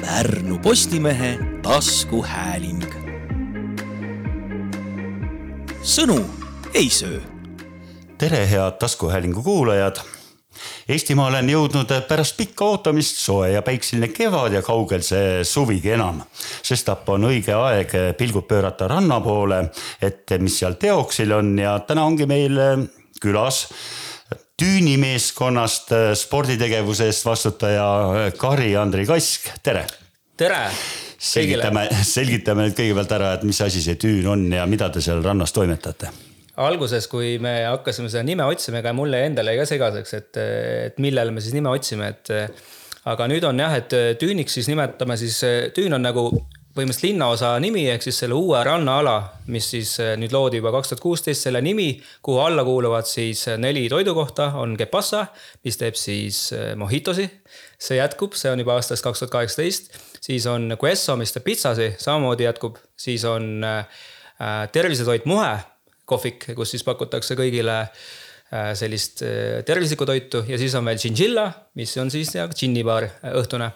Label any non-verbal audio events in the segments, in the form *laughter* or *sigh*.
Pärnu Postimehe taskuhääling. sõnu ei söö. tere, head taskuhäälingu kuulajad. Eestimaale on jõudnud pärast pikka ootamist soe ja päikseline kevad ja kaugel see suvigi enam. sestap on õige aeg pilgud pöörata ranna poole, et mis seal teoksil on ja täna ongi meil külas Tüüni meeskonnast sporditegevuse eest vastutaja Kari-Andri Kask, tere. tere. selgitame, selgitame nüüd kõigepealt ära, et mis asi see Tüün on ja mida te seal rannas toimetate alguses, kui me hakkasime seda nime otsima, ega mulle endale jäi ka segaseks, et, et millele me siis nime otsime, et. aga nüüd on jah, et tüüniks siis nimetame siis, tüün on nagu põhimõtteliselt linnaosa nimi ehk siis selle uue rannaala, mis siis eh, nüüd loodi juba kaks tuhat kuusteist, selle nimi, kuhu alla kuuluvad siis eh, neli toidukohta, on Kepassa, mis teeb siis eh, mojitosi. see jätkub, see on juba aastast kaks tuhat kaheksateist, siis on Queso, mis teeb pitsasi, samamoodi jätkub, siis on tervisetoit Muhe kohvik, kus siis pakutakse kõigile sellist tervislikku toitu. Ja siis on veel Chinchilla, mis on siis džinnibaar õhtune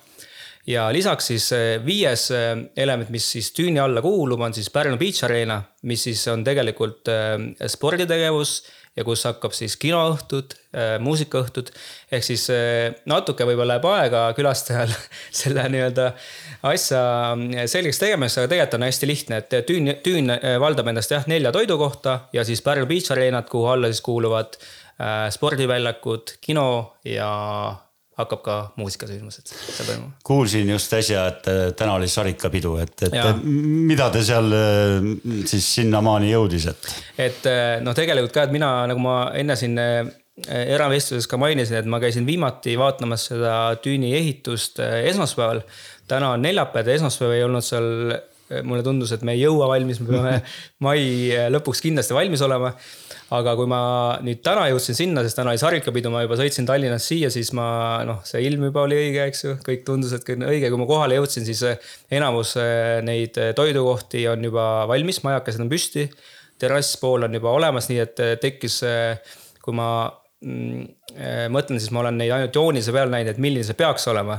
ja lisaks siis eh, viies eh, element, mis siis tüüni alla kuulub, on siis Pärnu Beach Arena, mis siis on tegelikult eh, sporditegevus ja kus hakkab siis kinoõhtud, muusikaõhtud. ehk siis natuke võib-olla läheb aega külastajal *laughs* selle nii-öelda asja selgeks tegemiseks, aga tegelikult on hästi lihtne, et tüün, tüün valdab endast jah, nelja toidukohta ja siis Pärnu Beach Arenat, kuhu alla siis kuuluvad spordiväljakud, kino ja hakkab ka muusikasündmused seal toimuma. kuulsin just äsja, et äh, täna oli sarikapidu, et, et ja. mida te seal äh, siis sinnamaani jõudis, et? et äh, noh, tegelikult ka, et mina, nagu ma enne siin eravestluses ka mainisin, et ma käisin viimati vaatamas seda tüüni ehitust esmaspäeval. täna on neljapäev ja esmaspäev ei olnud seal mulle tundus, et me ei jõua valmis, me peame *laughs* mai lõpuks kindlasti valmis olema. Aga kui ma nüüd täna jõudsin sinna, sest täna oli sarikapidu, ma juba sõitsin Tallinnast siia, siis ma noh, see ilm juba oli õige, eks ju, kõik tundus, et kõik on õige, kui ma kohale jõudsin, siis eh, enamus eh, neid eh, toidukohti on juba valmis, majakesed on püsti. terrasspool on juba olemas, nii et tekkis, kui ma mm, mõtlen, siis ma olen neid ainult joonise peal näinud, et milline see peaks olema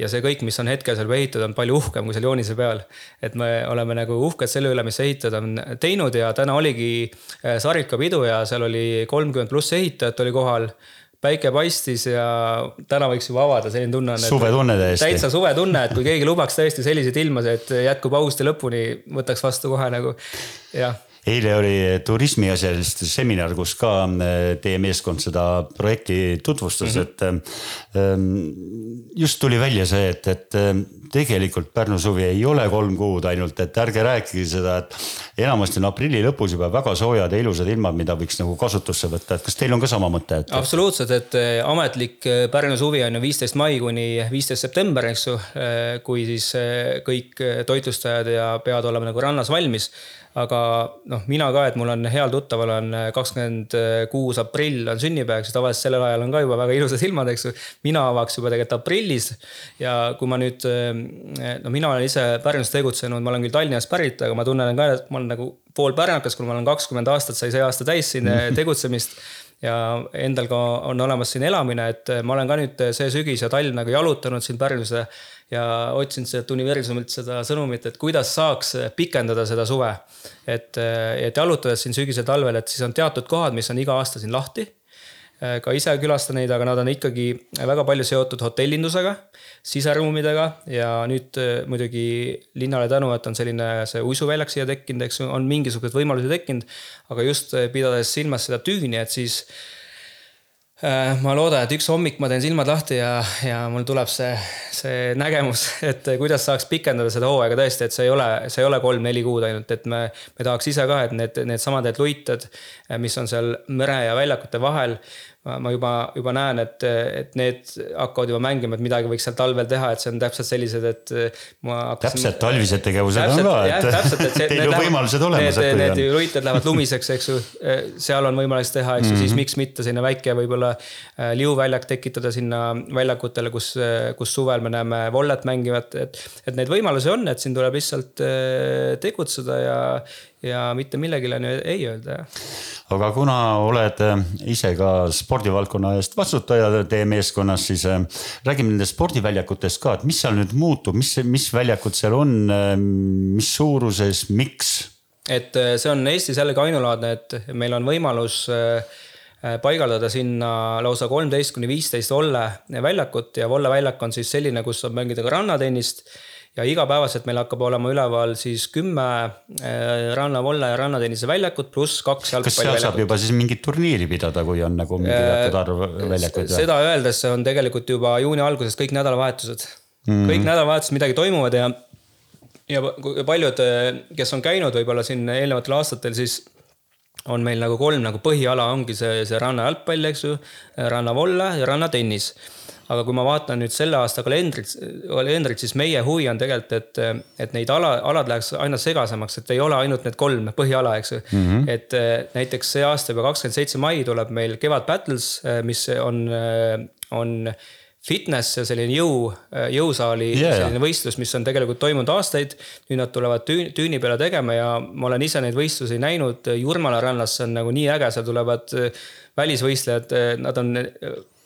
ja see kõik, mis on hetkel seal ehitatud, on palju uhkem kui seal joonise peal. et me oleme nagu uhked selle üle, mis ehitajad on teinud ja täna oligi äh, Sarika pidu ja seal oli kolmkümmend pluss ehitajat oli kohal päike paistis ja täna võiks juba avada, selline tunne on. suvetunne täiesti. täitsa suvetunne, et kui keegi lubaks tõesti selliseid ilmasid, et jätkub augusti lõpuni, võtaks vastu kohe nagu jah eile oli turismiasjaliste seminar, kus ka äh, teie meeskond seda projekti tutvustas mm, -hmm. et ähm, just tuli välja see, et, et ähm, tegelikult Pärnu suvi ei ole kolm kuud ainult, et ärge rääkige seda, et enamasti on aprilli lõpus juba väga soojad ja ilusad ilmad, mida võiks nagu kasutusse võtta, et kas teil on ka sama mõte et...? absoluutselt, et äh, ametlik äh, Pärnu suvi on ju viisteist mai kuni viisteist september, eks ju, kui siis kõik toitlustajad ja peavad olema nagu rannas valmis aga noh, mina ka, et mul on heal tuttaval on äh, kakskümmend kuus aprill on sünnipäev, siis tavaliselt sellel ajal on ka juba väga ilusad ilmad, eks ju. mina avaks juba tegelikult aprillis ja kui ma nüüd, äh, no mina olen ise Pärnus tegutsenud, ma olen küll Tallinnast pärit, aga ma tunnen ka, et ma olen nagu pool pärnakas, kuna ma olen kakskümmend aastat, sai see aasta täis siin äh, tegutsemist ja endal ka on olemas siin elamine, et ma olen ka nüüd see sügis ja talv nagu jalutanud siin Pärnus ja otsinud sealt universumilt seda sõnumit, et kuidas saaks pikendada seda suve. et, et jalutades siin sügisel-talvel, et siis on teatud kohad, mis on iga aasta siin lahti ka ise külastan neid, aga nad on ikkagi väga palju seotud hotellindusega, siseruumidega ja nüüd muidugi linnale tänu, et on selline see uisuväljak siia tekkinud, eks ju, on mingisugused võimalused tekkinud. aga just pidades silmas seda tüüni, et siis Äh, ma loodan, et üks hommik ma teen silmad lahti ja, ja mul tuleb see, see nägemus, et kuidas saaks pikendada seda hooaega tõesti, et see ei ole, see ei ole kolm-neli kuud ainult, et me, me tahaks ise ka, et need, needsamad need luited, mis on seal mere ja väljakute vahel, ma juba, juba näen, et, et need hakkavad juba mängima, et midagi võiks seal talvel teha, et see on täpselt sellised, et ma hakkasin.... täpselt, talvised tegevused on ka, et täpselt, et see, *laughs* teil on võimalused olemas. Need, need luited lähevad lumiseks, eks ju, seal on võimalik teha, eks ju mm -hmm., siis mhm. miks mitte selline väike võib-olla äh, liuväljak tekitada sinna väljakutele, kus, kus suvel me näeme vollet mängivat, et. et neid võimalusi on, et siin tuleb lihtsalt äh, tegutseda ja, ja mitte millelegi ei öelda jah aga kuna oled äh, ise ka spordivaldkonna eest vastutaja teie meeskonnas, siis äh, räägime nendest spordiväljakutest ka, et mis seal nüüd muutub, mis, mis väljakud seal on, äh, mis suuruses, miks? et see on Eestis jällegi ainulaadne, et meil on võimalus paigaldada sinna lausa kolmteist kuni viisteist volle väljakut ja volleväljak on siis selline, kus saab mängida ka rannatennist ja igapäevaselt meil hakkab olema üleval siis kümme äh, rannavolle ja rannatennise väljakut pluss kaks jalgpalliväljakut. kas seal saab juba siis mingit turniiri pidada, kui on nagu mingi äh, teatud arv väljakuid? seda öeldes on tegelikult juba juuni alguses kõik nädalavahetused mm. -hmm. kõik nädalavahetused midagi toimuvad ja, ja paljud, kes on käinud võib-olla siin eelnevatel aastatel, siis on meil nagu kolm nagu põhiala ongi see, see rannajalgpall, eks ju, rannavolle ja rannatennis aga kui ma vaatan nüüd selle aasta kalendrit, kalendrit, siis meie huvi on tegelikult, et, et neid ala, alad läheks aina segasemaks, et ei ole ainult need kolm põhiala, eks ju mm. -hmm. et näiteks see aasta juba kakskümmend seitse mai tuleb meil Kevad Battles, mis on, on fitness ja selline jõu, jõusaali yeah, selline võistlus, mis on tegelikult toimunud aastaid. nüüd nad tulevad tüüni, tüüni peale tegema ja ma olen ise neid võistlusi näinud. Jurmala rannas, see on nagu nii äge, seal tulevad välisvõistlejad, nad on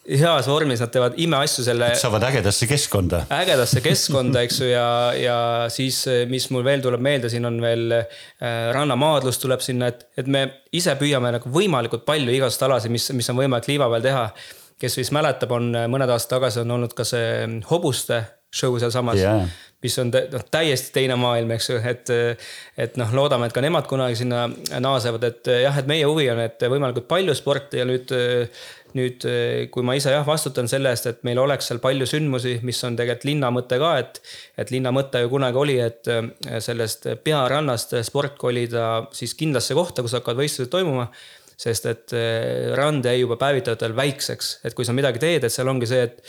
heas vormis, nad teevad imeasju selle. saavad ägedasse keskkonda. ägedasse keskkonda, eks ju, ja, ja siis, mis mul veel tuleb meelde, siin on veel äh, rannamaadlus tuleb sinna, et, et me ise püüame nagu võimalikult palju igasuguseid alasid, mis, mis on võimalik liiva peal teha. Kes vist mäletab, on mõned aastad tagasi on olnud ka see hobuste show sealsamas yeah., mis on noh, täiesti teine maailm, eks ju, et. et noh, loodame, et ka nemad kunagi sinna naasevad, et jah, et meie huvi on, et võimalikult palju sporti ja nüüd nüüd, kui ma ise jah, vastutan selle eest, et meil oleks seal palju sündmusi, mis on tegelikult linna mõte ka, et. et linna mõte ju kunagi oli, et sellest pearannast sport kolida siis kindlasse kohta, kus hakkavad võistlused toimuma. Sest et eh, rand jäi juba päevitajatel väikseks, et kui sa midagi teed, et seal ongi see, et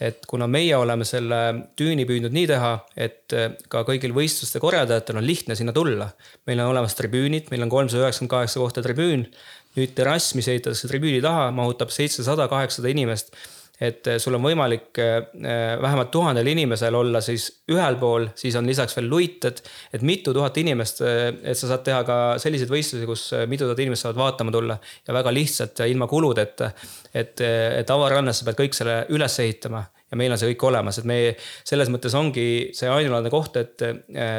et kuna meie oleme selle tüüni püüdnud nii teha, et ka kõigil võistluste korraldajatel on lihtne sinna tulla. meil on olemas tribüünid, meil on kolmsada üheksakümmend kaheksa kohta tribüün nüüd terrass, mis ehitatakse tribüüni taha, mahutab seitsesada, kaheksasada inimest. Et eh, sul on võimalik eh, vähemalt tuhandel inimesel olla siis ühel pool, siis on lisaks veel luited, et mitu tuhat inimest, eh, et sa saad teha ka selliseid võistlusi, kus mitu tuhat inimest saavad vaatama tulla ja väga lihtsalt ja ilma kuludeta. et, et avarannas sa pead kõik selle üles ehitama ja meil on see kõik olemas, et me selles mõttes ongi see ainulaadne koht, et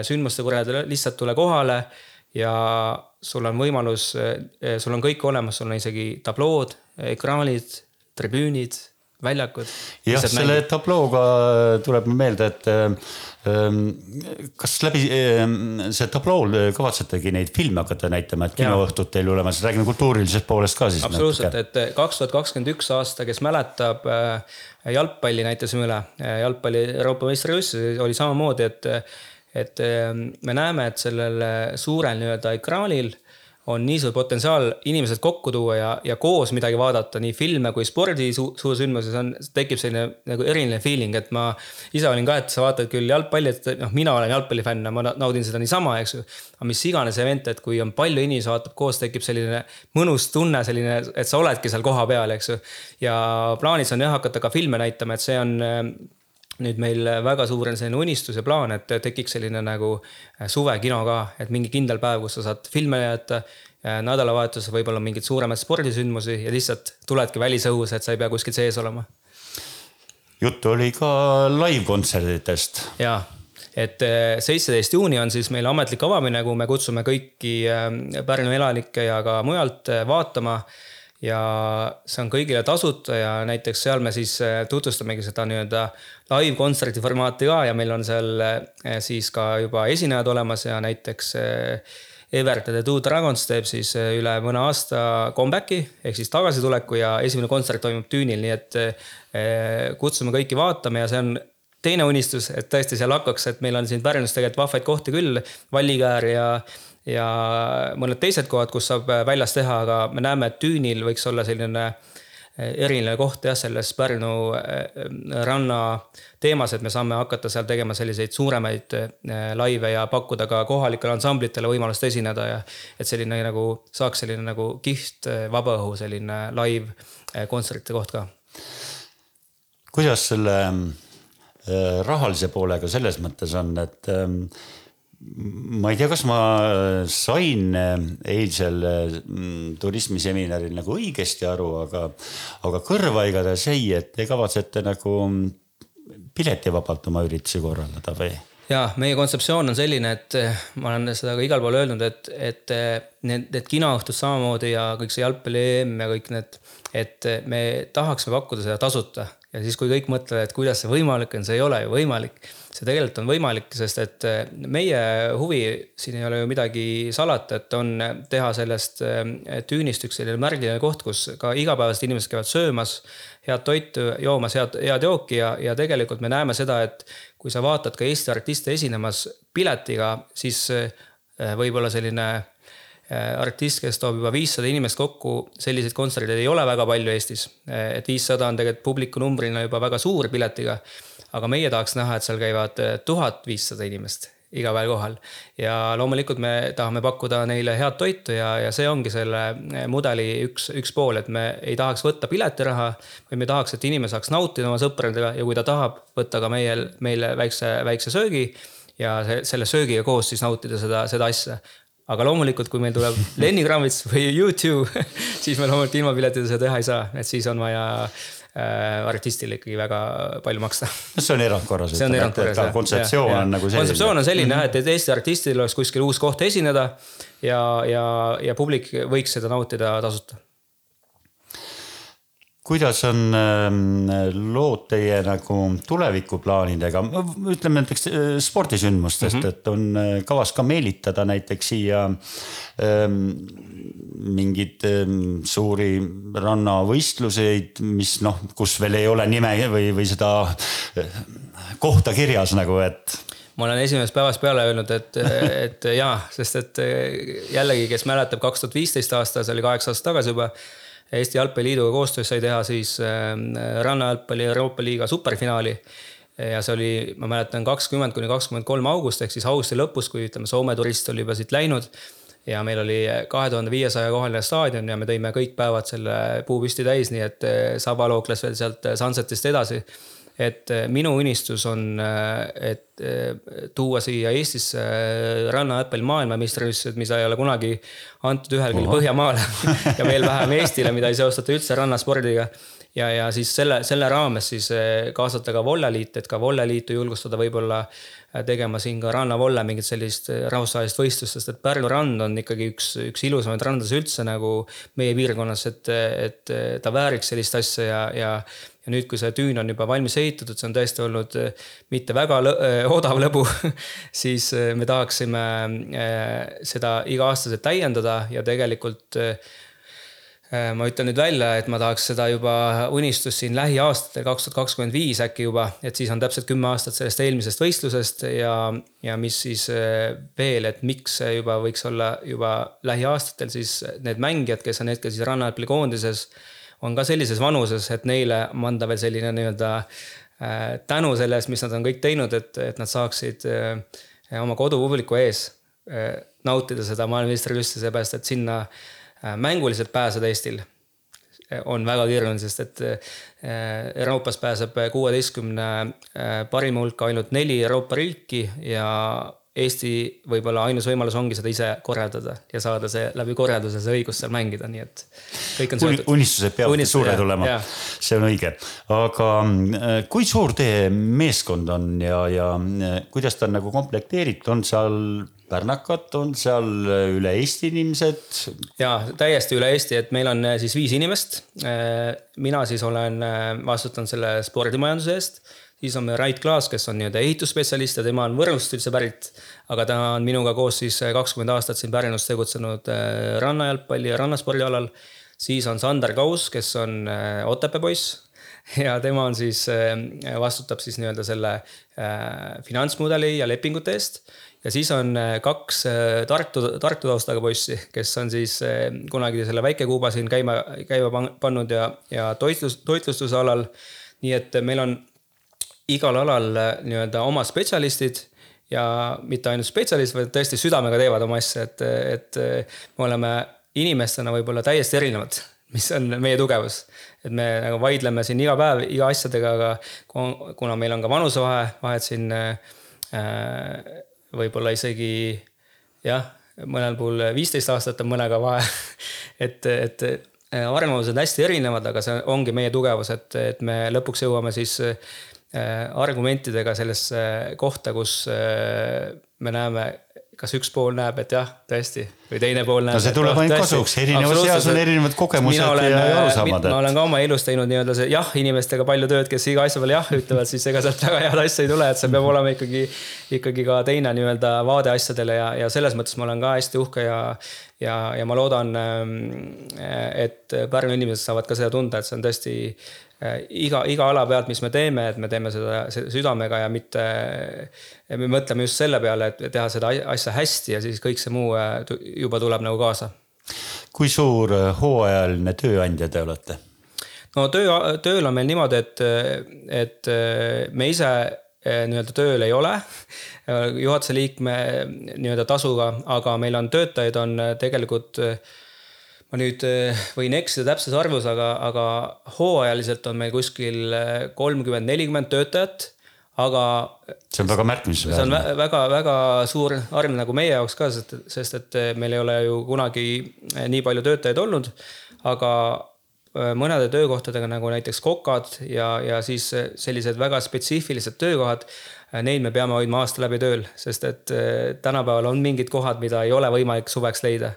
sündmuste korraldajad lihtsalt tule kohale ja sul on võimalus, eh, sul on kõik olemas, sul on isegi tablood, ekraanid, tribüünid, väljakud. jah, selle mängid. tablooga tuleb meelde, et ähm, kas läbi ähm, see tablool kavatsetegi neid filme hakata näitama, et kinoõhtud teil olemas, räägime kultuurilisest poolest ka siis. absoluutselt, et kaks tuhat kakskümmend üks aasta, kes mäletab, äh, jalgpalli näitasime üle, jalgpalli Euroopa meistrivõistlusi oli samamoodi, et et ehm, me näeme, et sellel suurel nii-öelda ekraanil on nii suur potentsiaal inimesed kokku tuua ja, ja koos midagi vaadata, nii filme kui spordi su suursündmusi, see on, tekib selline nagu eriline feeling, et ma ise olin ka, et sa vaatad küll jalgpalli, et noh, mina olen jalgpallifänn ja ma naudin seda niisama, eks ju. aga mis iganes event, et kui on palju inimesi vaatab koos, tekib selline mõnus tunne, selline, et sa oledki seal kohapeal, eks ju. ja plaanis on jah hakata ka filme näitama, et see on nüüd meil väga suur on selline unistus ja plaan, et tekiks selline nagu äh, suvekino ka, et mingi kindel päev, kus sa saad filme näidata. nädalavahetusel võib-olla mingeid suuremaid spordisündmusi ja lihtsalt tuledki välisõhus, et sa ei pea kuskil sees olema. juttu oli ka live-kontsertidest. jaa et äh, seitseteist juuni on siis meil ametlik avamine, kuhu me kutsume kõiki äh, Pärnu elanikke ja ka mujalt vaatama ja see on kõigile tasuta ja näiteks seal me siis äh, tutvustamegi seda nii-öelda live kontserdi formaati ka ja meil on seal äh, siis ka juba esinejad olemas ja näiteks äh, Evert ja The Two Dragons teeb siis üle mõne aasta comeback'i ehk siis tagasituleku ja esimene kontsert toimub Tüünil, nii et kutsume kõiki vaatama ja see on teine unistus, et tõesti seal hakkaks, et meil on siin Pärnus tegelikult vahvaid kohti küll, Vallikäär ja ja mõned teised kohad, kus saab äh, väljas teha, aga me näeme, et Tüünil võiks olla selline äh, eriline koht jah, selles Pärnu äh, ranna teemas, et me saame hakata seal tegema selliseid suuremaid laive ja pakkuda ka kohalikele ansamblitele võimalust esineda ja. et selline nagu saaks selline nagu kihvt vabaõhu selline live kontsertide koht ka. kuidas selle rahalise poolega selles mõttes on, et ähm, ma ei tea, kas ma sain eilsel mm, turismiseminaril nagu õigesti aru, aga, aga kõrva igatahes jäi, et te kavatsete nagu piletivabalt oma üritusi korraldada või? ja meie kontseptsioon on selline, et ma olen seda ka igal pool öelnud, et, et need, need kinoõhtud samamoodi ja kõik see jalgpalli EM ja kõik need, et me tahaksime pakkuda seda tasuta ja siis, kui kõik mõtlevad, et kuidas see võimalik on, see ei ole ju võimalik. see tegelikult on võimalik, sest et eh, meie huvi, siin ei ole ju midagi salata, et on teha sellest eh, tüünist üks selline märgiline koht, kus ka igapäevased inimesed käivad söömas head toitu, joomas head, head jooki ja, ja tegelikult me näeme seda, et kui sa vaatad ka Eesti artiste esinemas piletiga, siis eh, võib-olla selline artist, kes toob juba viissada inimest kokku, selliseid kontserte ei ole väga palju Eestis. Äh, et viissada on tegelikult publiku numbrina juba väga suur piletiga. aga meie tahaks näha, et seal käivad äh, tuhat viissada inimest iga päev kohal. ja loomulikult me tahame pakkuda neile head toitu ja, ja see ongi selle mudeli üks, üks pool, et me ei tahaks võtta piletiraha, vaid me tahaks, et inimene saaks nautida oma sõpradega ja kui ta tahab, võtta ka meie, meile väikse, väikse söögi ja selle söögiga koos siis nautida seda, seda asja aga loomulikult, kui meil tuleb *laughs* Lenny Kravitz või YouTube *laughs* siis me loomulikult ilma piletita seda teha ei saa, et siis on vaja äh, artistile ikkagi väga palju maksta. see on erandkorras. see on erandkorras jah. kontseptsioon on nagu selline. kontseptsioon on selline jah, et Eesti artistil oleks kuskil uus koht esineda ja, ja, ja publik võiks seda nautida tasuta kuidas on ähm, lood teie nagu tulevikuplaanidega, ütleme näiteks äh, spordisündmustest mm, -hmm. et on äh, kavas ka meelitada näiteks siia ähm, mingeid ähm, suuri rannavõistluseid, mis noh, kus veel ei ole nime või, või seda äh, kohta kirjas nagu, et ma olen esimesest päevast peale öelnud, et, et jaa, sest et jällegi, kes mäletab, kaks tuhat viisteist aasta, see oli kaheksa aastat tagasi juba Eesti Jalgpalliliiduga koostöös sai teha siis ähm, rannajalgpalli Euroopa liiga superfinaali. ja see oli, ma mäletan, kakskümmend kuni kakskümmend kolm august ehk siis augusti lõpus, kui ütleme, Soome turist oli juba siit läinud. ja meil oli kahe tuhande viiesaja kohaline staadion ja me tõime kõik päevad selle puupüsti täis, nii et äh, Saba lookles veel sealt Sunsetist edasi et äh, minu unistus on, äh, et äh, tuua siia Eestisse rannaäppel maailmameistrivõistlused, mida ei ole kunagi antud ühelgi Põhjamaale *laughs* ja veel vähem Eestile, mida ei seostata üldse rannaspordiga. Ja, ja siis selle, selle raames siis kaasata ka volleliit, et ka volleliitu julgustada võib-olla tegema siin ka rannavolle mingit sellist rahvusvahelist võistlust, sest et Pärnu rand on ikkagi üks, üks ilusamaid randades üldse nagu meie piirkonnas, et, et ta vääriks sellist asja ja, ja ja nüüd, kui see tüün on juba valmis ehitatud, see on tõesti olnud eh, mitte väga eh, odav lõbu *laughs* siis eh, me tahaksime seda iga-aastaselt täiendada ja tegelikult ma ütlen nüüd välja, et ma tahaks seda juba unistust siin lähiaastatel, kaks tuhat kakskümmend viis äkki juba, et siis on täpselt kümme aastat sellest eelmisest võistlusest ja, ja mis siis veel, et miks see juba võiks olla juba lähiaastatel siis need mängijad, kes on hetkel siis rannajalgpalli koondises on ka sellises vanuses, et neile anda veel selline nii-öelda äh, tänu selle eest, mis nad on kõik teinud, et, et nad saaksid äh, oma kodupubliku ees äh, nautida seda maailmameistrivõistlust, seepärast et sinna mänguliselt pääseda Eestil on väga keeruline, sest et Euroopas pääseb kuueteistkümne parima hulka ainult neli Euroopa riiki ja Eesti võib-olla ainus võimalus ongi seda ise korraldada ja saada see läbi korralduse see õigus seal mängida, nii et kõik on seotud. unistused peavad suured olema, see on õige. aga äh, kui suur teie meeskond on ja, ja äh, kuidas ta on nagu komplekteeritud, on seal pärnakad, on seal äh, üle Eesti inimesed? ja täiesti üle Eesti, et meil on siis viis inimest. mina siis olen, vastutan selle spordimajanduse eest meil Rait Klaas, kes on nii-öelda ehitusspetsialist ja tema on Võrust üldse pärit. aga ta on minuga koos siis kakskümmend aastat siin Pärnus tegutsenud äh, rannajalgpalli ja rannaspordi alal. siis on Sander Kaus, kes on äh, Otepää poiss *laughs* ja tema on siis, vastutab siis nii-öelda selle finantsmudeli ja lepingute eest. ja siis on kaks Tartu, Tartu taustaga poissi, kes on siis kunagi selle väike-Kuuba siin käima, käima pannud ja, ja toitlus, toitlustuse alal. nii et meil on igal alal äh, nii-öelda oma spetsialistid ja mitte ainult spetsialistid, vaid tõesti südamega teevad oma asja, et, et äh, me oleme inimestena võib-olla täiesti erinevad, *laughs* mis on meie tugevus. et me nagu vaidleme siin iga päev iga asjadega, aga kuna meil on ka vanusevahe, vahed siin äh, võib-olla isegi jah, mõnel puhul viisteist aastat on mõnega vahe. *laughs* et, et arvamused hästi erinevad, aga see ongi meie tugevus, et, et me lõpuks jõuame siis argumentidega sellesse kohta, kus me näeme kas üks pool näeb, et jah, tõesti, või teine pool näeb. no see tuleb ainult kasuks, erinevas eas on erinevad kogemused olen, ja arusaamad. ma olen ka oma elus teinud nii-öelda see jah inimestega palju tööd, kes iga asja peale jah ütlevad, siis ega sealt väga head asja ei tule, et see peab olema ikkagi, ikkagi ka teine nii-öelda vaade asjadele ja, ja selles mõttes ma olen ka hästi uhke ja, ja, ja ma loodan, ähm, et Pärnu inimesed saavad ka seda tunda, et see on tõesti Äh, iga, iga ala pealt, mis me teeme, et me teeme seda südamega ja mitte, me mõtleme just selle peale, et teha seda asja hästi ja siis kõik see muu äh, juba tuleb nagu kaasa. kui suur äh, hooajaline tööandja te olete? no töö, tööl on meil niimoodi, et, et me ise nii-öelda tööl ei ole juhatuse liikme nii-öelda tasuga, aga meil on töötajaid on tegelikult ma nüüd eh, võin eksida täpses arvus, aga, aga hooajaliselt on meil kuskil eh, kolmkümmend, nelikümmend töötajat, aga. see on väga märkimisväärne. see on väga-väga suur arv nagu meie jaoks ka, sest, sest et eh, meil ei ole ju kunagi nii palju töötajaid olnud. aga mõnede töökohtadega nagu näiteks kokad ja, ja siis sellised väga spetsiifilised töökohad neid me peame hoidma aasta läbi tööl, sest et tänapäeval on mingid kohad, mida ei ole võimalik suveks leida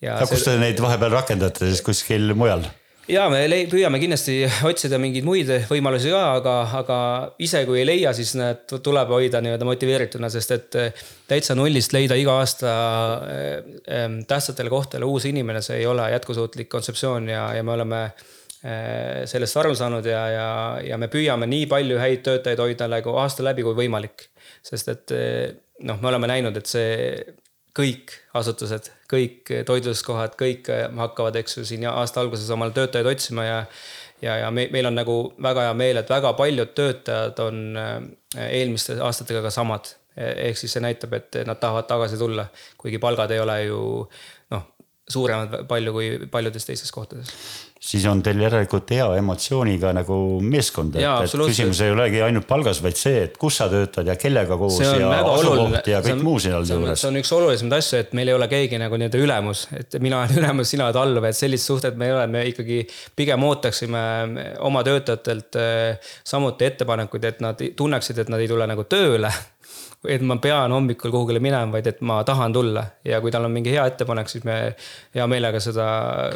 ja, ja kus te neid vahepeal rakendate siis kuskil mujal? ja me püüame kindlasti otsida mingeid muid võimalusi ka, aga, aga ise kui ei leia, siis need tuleb hoida nii-öelda motiveerituna, sest et eh, täitsa nullist leida iga aasta äh, tähtsatele kohtadele uus inimene, see ei ole jätkusuutlik kontseptsioon ja, ja me oleme äh, sellest aru saanud ja, ja, ja me püüame nii palju häid töötajaid hoida nagu aasta läbi kui võimalik. sest et noh, me oleme näinud, et see kõik asutused, kõik toitlustuskohad, kõik hakkavad, eks ju, siin aasta alguses omale töötajaid otsima ja ja, ja me, meil on nagu väga hea meel, et väga paljud töötajad on äh, eelmiste aastatega ka samad. ehk siis see näitab, et nad tahavad tagasi tulla, kuigi palgad ei ole ju noh, suuremad palju kui paljudes teistes kohtades siis on teil järelikult hea emotsiooniga nagu meeskond, et, küsimus ei olegi ainult palgas, vaid see, et kus sa töötad ja kellega koos ja asukoht ja kõik muu seal juures. see on üks olulisemaid asju, et meil ei ole keegi nagu nii-öelda ülemus, et mina olen *laughs* ülemus, sina oled alluv, et sellist suhted me ei ole, me ikkagi pigem ootaksime oma töötajatelt eh, samuti ettepanekuid, et nad tunneksid, et nad ei tule nagu tööle *laughs* et ma pean hommikul kuhugile minema, vaid et ma tahan tulla ja kui tal on mingi hea ettepanek, siis me hea meelega seda,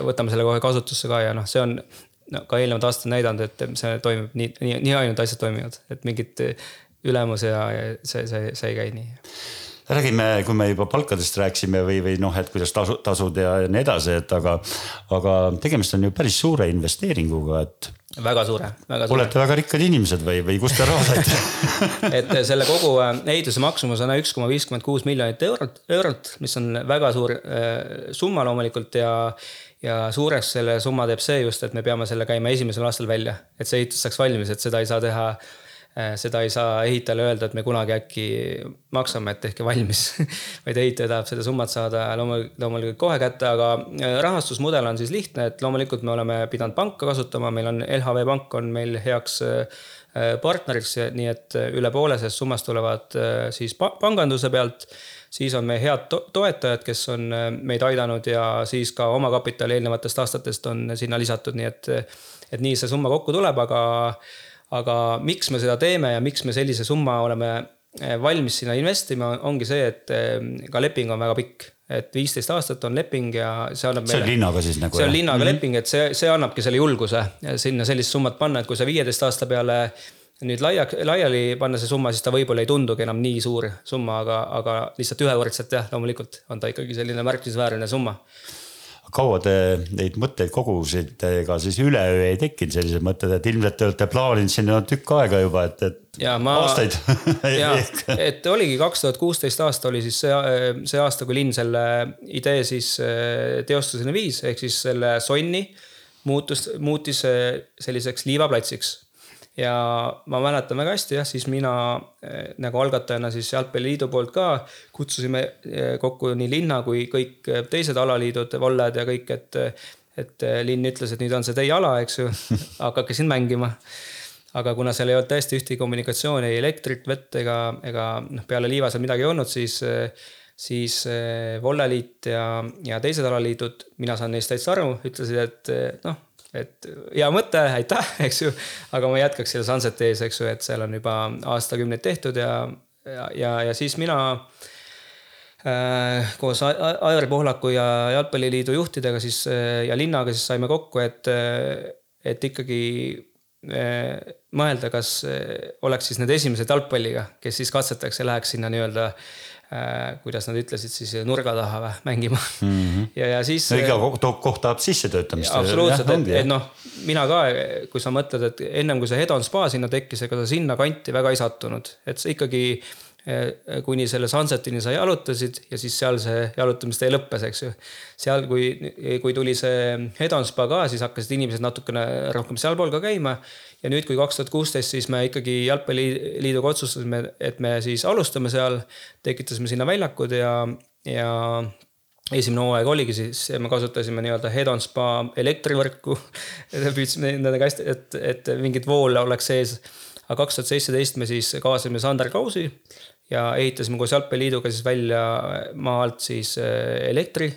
võtame selle kohe kasutusse ka ja noh, see on no, ka eelnevad aastad näidanud, et see toimib nii, nii, nii ainult asjad toimivad, et mingit ülemus ja, ja see, see, see ei käi nii räägime, kui me juba palkadest rääkisime või, või noh, et kuidas tasu, tasud ja nii edasi, et aga, aga tegemist on ju päris suure investeeringuga, et. Väga suure, väga suure. olete väga rikkad inimesed või, või kust te raha saite *laughs* et selle kogu äh, ehituse maksumus on üks koma viiskümmend kuus miljonit eurot, eurot, mis on väga suur äh, summa loomulikult ja ja suureks selle summa teeb see just, et me peame selle käima esimesel aastal välja, et see ehitus saaks valmis, et seda ei saa teha seda ei saa ehitajale öelda, et me kunagi äkki maksame, et tehke valmis *laughs* vaid ehitaja tahab seda summat saada loomulikult, kohe kätte, aga äh, rahastusmudel on siis lihtne, et loomulikult me oleme pidanud panka kasutama, meil on LHV Pank on meil heaks äh, partneriks, nii et üle poole sellest summast tulevad siis panganduse pealt. siis on meie head to toetajad, kes on meid aidanud ja siis ka omakapitali eelnevatest aastatest on sinna lisatud, nii et, et nii see summa kokku tuleb, aga aga miks me seda teeme ja miks me sellise summa oleme eh, valmis sinna investima, ongi see, et eh, ka leping on väga pikk. et viisteist aastat on leping ja see annab see on linnaga siis nagu? see on linnaga mm -hmm. leping, et see, see annabki selle julguse sinna sellist summat panna, et kui sa viieteist aasta peale nüüd laia, laiali panna see summa, siis ta võib-olla ei tundugi enam nii suur summa, aga, aga lihtsalt ühekordselt jah, loomulikult on ta ikkagi selline märkimisväärne summa kaua te neid mõtteid kogusite, ega siis üleöö ei tekkinud sellised mõtted, et ilmselt te olete plaaninud sinna tükk aega juba, et, et ja ma, aastaid *laughs* ja, et oligi kaks tuhat kuusteist aasta oli siis see, see aasta, kui linn selle idee siis eh, teostuseni viis, ehk siis selle sonni muutus, muutis selliseks liivaplatsiks ja ma mäletan väga hästi jah, siis mina eh, nagu algatajana siis Jalgpalliliidu poolt ka kutsusime eh, kokku nii linna kui kõik eh, teised alaliidud, vallad ja kõik, et, et linn ütles, et nüüd on see teie ala, eks ju, *laughs* hakake siin mängima. Aga kuna seal ei olnud tõesti ühtegi kommunikatsiooni, ei elektrit, vett ega, ega noh, peale liiva seal midagi ei olnud, siis, siis Volleliit ja, ja teised alaliidud, mina saan neist täitsa aru, ütlesid, et noh, et hea mõte, aitäh, *laughs* eks ju. aga ma jätkaks selle Sunseti ees, eks ju, et seal on juba aastakümneid tehtud ja, ja, ja, ja siis mina äh, koos Aivar Pohlaku ja Jalgpalliliidu juhtidega siis ja linnaga siis saime kokku, et, et ikkagi mõelda, kas eh, oleks siis need esimesed jalgpalliga, kes siis katsetaks ja läheks sinna nii-öelda äh,, kuidas nad ütlesid siis nurga taha või mängima mm. -hmm. *laughs* ja, ja siis. no iga koht tahab sissetöötamist. absoluutselt, et, et noh, mina ka, kui sa mõtled, et ennem kui see Hedon spa sinna tekkis, ega sa sinna kanti väga ei sattunud, et sa ikkagi kuni selle Sunsetini sa jalutasid ja siis seal see jalutamistee lõppes, eks ju. seal, kui, kui tuli see Hedonspa ka, siis hakkasid inimesed natukene rohkem sealpool ka käima. ja nüüd, kui kaks tuhat kuusteist, siis me ikkagi jalgpalliliiduga otsustasime, et me siis alustame seal, tekitasime sinna väljakud ja, ja esimene hooaeg oligi siis, me kasutasime nii-öelda Hedonspa elektrivõrku *laughs* püüdsime nendega hästi, et, et mingit voole oleks sees aga kaks tuhat seitseteist me siis kaasasime Sander Kausi ja ehitasime koos Jalgpalliliiduga siis välja maa alt siis äh, elektri,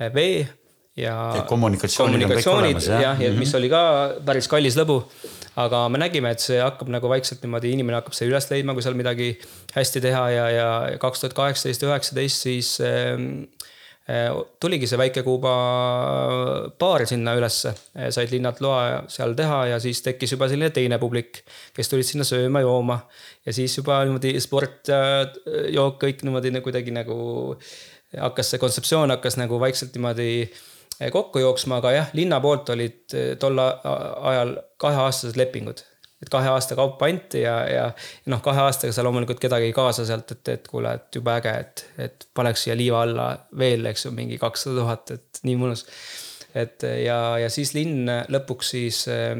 äh, vee ja. ja kommunikatsioonid, kommunikatsioonid jah, jah, ja mm -hmm. mis oli ka päris kallis lõbu. aga me nägime, et see hakkab nagu vaikselt niimoodi, inimene hakkab selle üles leidma, kui seal midagi hästi teha ja, ja kaks tuhat kaheksateist, üheksateist siis Äh, tuligi see Väike-Kuuba baar sinna ülesse, äh, said linnad loa seal teha ja siis tekkis juba selline teine publik, kes tulid sinna sööma-jooma. ja siis juba niimoodi sport ja äh, jook kõik niimoodi nagu kuidagi nagu hakkas see kontseptsioon hakkas nagu vaikselt niimoodi kokku jooksma, aga jah, linna poolt olid tol ajal kaheaastased lepingud et kahe aasta kaupa anti ja, ja noh, kahe aastaga sa loomulikult kedagi ei kaasa sealt, et, et kuule, et jube äge, et, et paneks siia liiva alla veel, eks ju, mingi kakssada tuhat, et nii mõnus. et ja, ja siis linn lõpuks siis äh,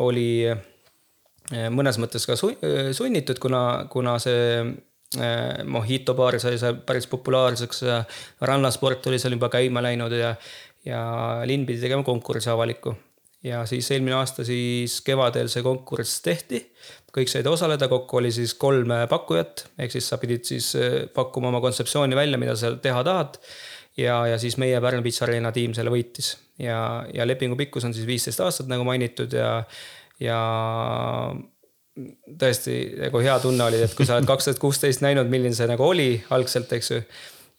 oli äh, mõnes mõttes ka sunnitud, kuna, kuna see äh, Mojito baar sai seal päris populaarseks ja rannasport oli seal juba käima läinud ja, ja linn pidi tegema konkursi avaliku ja siis eelmine aasta siis kevadel see konkurss tehti. kõik said osaleda, kokku oli siis kolm pakkujat, ehk siis sa pidid siis äh, pakkuma oma kontseptsiooni välja, mida sa teha tahad. ja, ja siis meie Pärnu Pitsa Arena tiim selle võitis ja, ja lepingu pikkus on siis viisteist aastat, nagu mainitud ja, ja tõesti nagu hea tunne oli, et kui sa oled *laughs* kaks tuhat kuusteist näinud, milline see nagu oli algselt, eks ju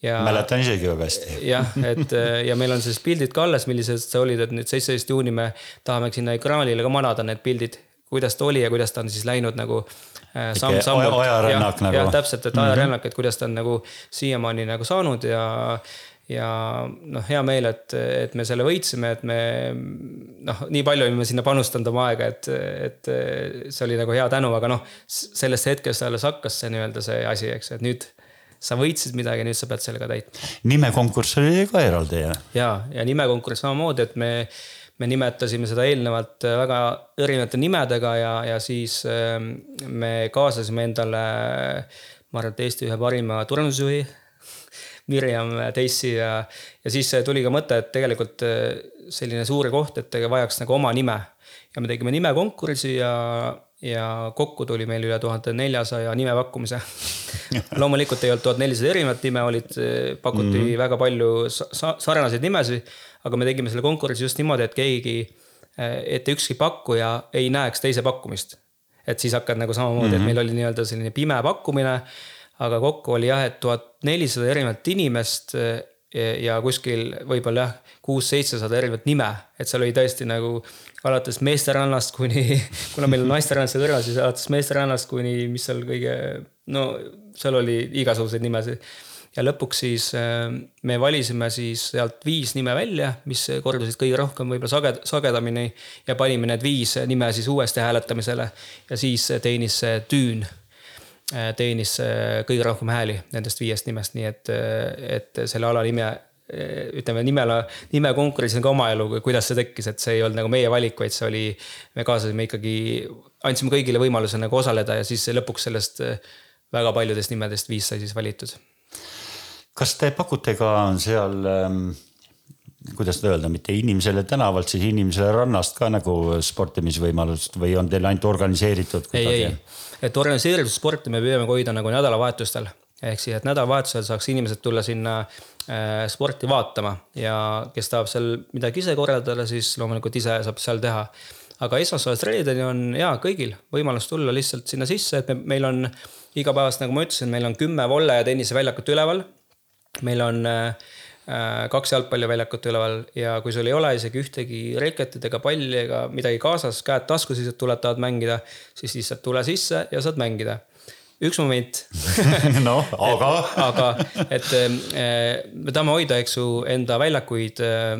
ja. mäletan isegi väga hästi. jah, et ja meil on siis pildid ka alles, millised sa olid, et nüüd seitseteist juuni me tahame sinna ekraanile ka manada need pildid, kuidas ta oli ja kuidas ta on siis läinud nagu äh, samm-sammult. ajarännak nagu. jah, täpselt, et ajarännak mm, -hmm. et kuidas ta on nagu siiamaani nagu saanud ja ja noh, hea meel, et, et me selle võitsime, et me noh, nii palju olime sinna panustanud oma aega, et, et see oli nagu hea tänu, aga noh, sellest hetkest alles hakkas see nii-öelda see asi, eks, et nüüd sa võitsid midagi, nüüd sa pead selle ka täitma. nimekonkurss oli ka eraldi jah? ja, ja nimekonkurss samamoodi, et me, me nimetasime seda eelnevalt väga erinevate nimedega ja, ja siis ähm, me kaasasime endale, ma arvan, et Eesti ühe parima turundusjuhi *laughs* Mirjam Teissi ja, ja siis tuli ka mõte, et tegelikult äh, selline suur koht, et vajaks nagu oma nime. ja me tegime nimekonkursi ja, ja kokku tuli meil üle tuhande neljasaja nime pakkumise *laughs* loomulikult ei olnud tuhat nelisada erinevat nime, olid, pakuti mm -hmm. väga palju sa sarnaseid nimesid. aga me tegime selle konkursi just niimoodi, et keegi, et ükski pakkuja ei näeks teise pakkumist. et siis hakkad nagu samamoodi mm, -hmm. et mhm. meil oli nii-öelda selline pime pakkumine. aga kokku oli jah, et tuhat nelisada erinevat inimest ja kuskil võib-olla jah, kuus-seitsesada erinevat nime, et seal oli tõesti nagu alates meesterannast kuni, *laughs* kuna meil on naisterannast kõrval, siis alates meesterannast kuni, mis seal kõige, no seal oli igasuguseid nimesid. ja lõpuks siis äh, me valisime siis sealt viis nime välja, mis kordusid kõige rohkem võib-olla saged-, sagedamini. ja panime need viis nime siis uuesti hääletamisele ja siis teenis see Tüün teenis äh, kõige rohkem hääli nendest viiest nimest, nii et, et selle ala nime ütleme nimele, nimekonkurents on ka oma elu, kuidas see tekkis, et see ei olnud nagu meie valik, vaid see oli, me kaasasime ikkagi, andsime kõigile võimaluse nagu osaleda ja siis lõpuks sellest väga paljudest nimedest viis sai siis valitud. kas te pakute ka seal ähm, kuidas seda öelda, mitte inimesele tänavalt, siis inimesele rannast ka nagu sportimisvõimalust või on teil ainult organiseeritud? ei, ei, et organiseeritud sporti me püüame hoida nagu nädalavahetustel ehk siis, et nädalavahetusel saaks inimesed tulla sinna äh, sporti vaatama ja kes tahab seal midagi ise korraldada, siis loomulikult ise saab seal teha. aga esmaspäevast reedeni on ja kõigil võimalus tulla lihtsalt sinna sisse, et me, meil on igapäevast, nagu ma ütlesin, meil on kümme volle ja tenniseväljakut üleval. meil on äh, kaks jalgpalliväljakut üleval ja kui sul ei ole isegi ühtegi reketit ega palli ega midagi kaasas, käed taskus, lihtsalt tuled, tahad mängida, siis lihtsalt tule sisse ja saad mängida. Üks moment. *laughs* Noh, aga? *laughs* Aga et äh, me tahame hoida, eks ju, enda väljakuid äh,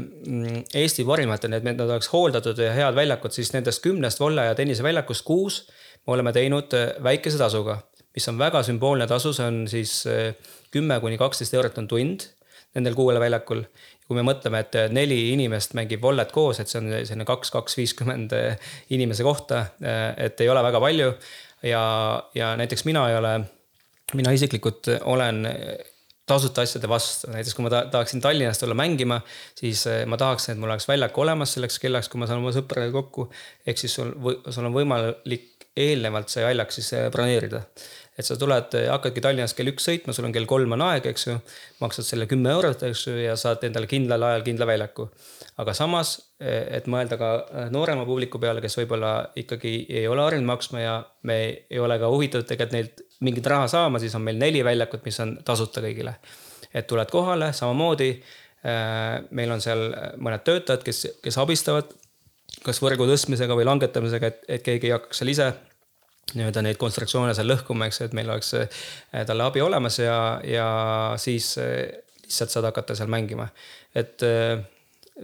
Eesti parimatena, et need oleks hooldatud ja head väljakud, siis nendest kümnest volle ja tenniseväljakust kuus me oleme teinud äh, väikese tasuga, mis on väga sümboolne tasu, see on siis kümme kuni kaksteist eurot on tund nendel kuuel väljakul. kui me mõtleme, et neli inimest mängib vollet koos, et see on selline kaks, kaks, viiskümmend inimese kohta, et ei ole väga palju ja, ja näiteks mina ei ole, mina isiklikult olen tasuta asjade vastu, näiteks kui ma tahaksin Tallinnast tulla mängima, siis eh, ma tahaksin, et mul oleks väljak olemas selleks kellaks, kui ma saan oma sõpradega kokku. ehk siis sul, sul on võimalik eelnevalt see väljak siis eh, broneerida et sa tuled, hakkadki Tallinnast kell üks sõitma, sul on kell kolm on aeg, eks ju. maksad selle kümme eurot, eks ju, ja saad endale kindlal ajal kindla väljaku. aga samas, et mõelda ka noorema publiku peale, kes võib-olla ikkagi ei ole harjunud maksma ja me ei ole ka huvitatud tegelikult neilt mingit raha saama, siis on meil neli väljakut, mis on tasuta kõigile. et tuled kohale, samamoodi meil on seal mõned töötajad, kes, kes abistavad kas võrgu tõstmisega või langetamisega, et, et keegi ei hakkaks seal ise nii-öelda neid konstruktsioone seal lõhkuma, eks, et meil oleks eh, talle abi olemas ja, ja siis eh, lihtsalt saad hakata seal mängima. et eh,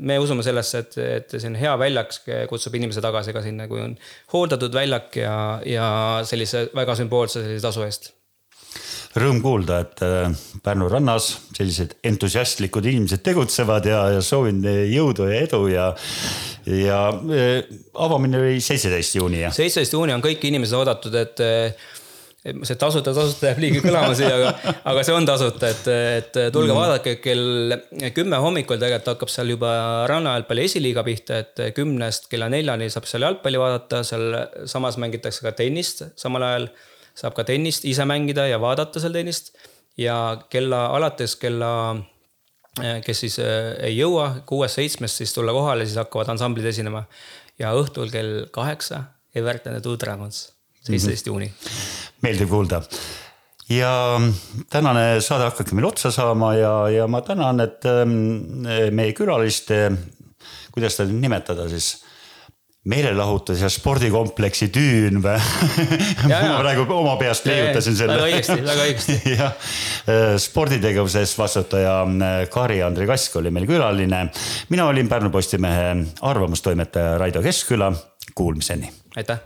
me usume sellesse, et, et see on hea väljak, kutsub inimese tagasi ka sinna, kui on hooldatud väljak ja, ja sellise väga sümboolse sellise tasu eest rõõm kuulda, et Pärnu rannas sellised entusiastlikud inimesed tegutsevad ja, ja soovin jõudu ja edu ja ja äh, avamine oli seitseteist juuni, jah? seitseteist juuni on kõik inimesed oodatud, et see tasuta, tasuta jääb liiga kõlama siia, aga, aga see on tasuta, et, et tulge mm. vaadake, kell kümme hommikul tegelikult hakkab seal juba rannajalgpalli esiliiga pihta, et kümnest kella neljani saab seal jalgpalli vaadata, seal samas mängitakse ka tennist samal ajal. Saab ka tennist ise mängida ja vaadata seal tennist ja kella, alates kella Äh, kes siis äh, ei jõua kuuest-seitsmest siis tulla kohale, siis hakkavad ansamblid esinema. ja õhtul kell kaheksa Everton ja Two Dragons, seitseteist mm -hmm. juuni. meeldiv kuulda ja tänane saade hakkabki meil otsa saama ja, ja ma tänan, et ähm, meie külaliste, kuidas seda nimetada siis meelelahutus ja spordikompleksi tüün või *laughs* ma praegu oma peast leiutasin selle. väga õigesti, väga õigesti. *laughs* jah, äh, sporditegevuse eest vastutaja äh, Kari-Andri Kask oli meil külaline. mina olin Pärnu Postimehe arvamustoimetaja Raido Keskküla, kuulmiseni. aitäh.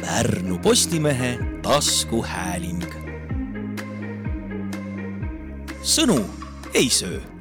Pärnu Postimehe taskuhääling. sõnu ei söö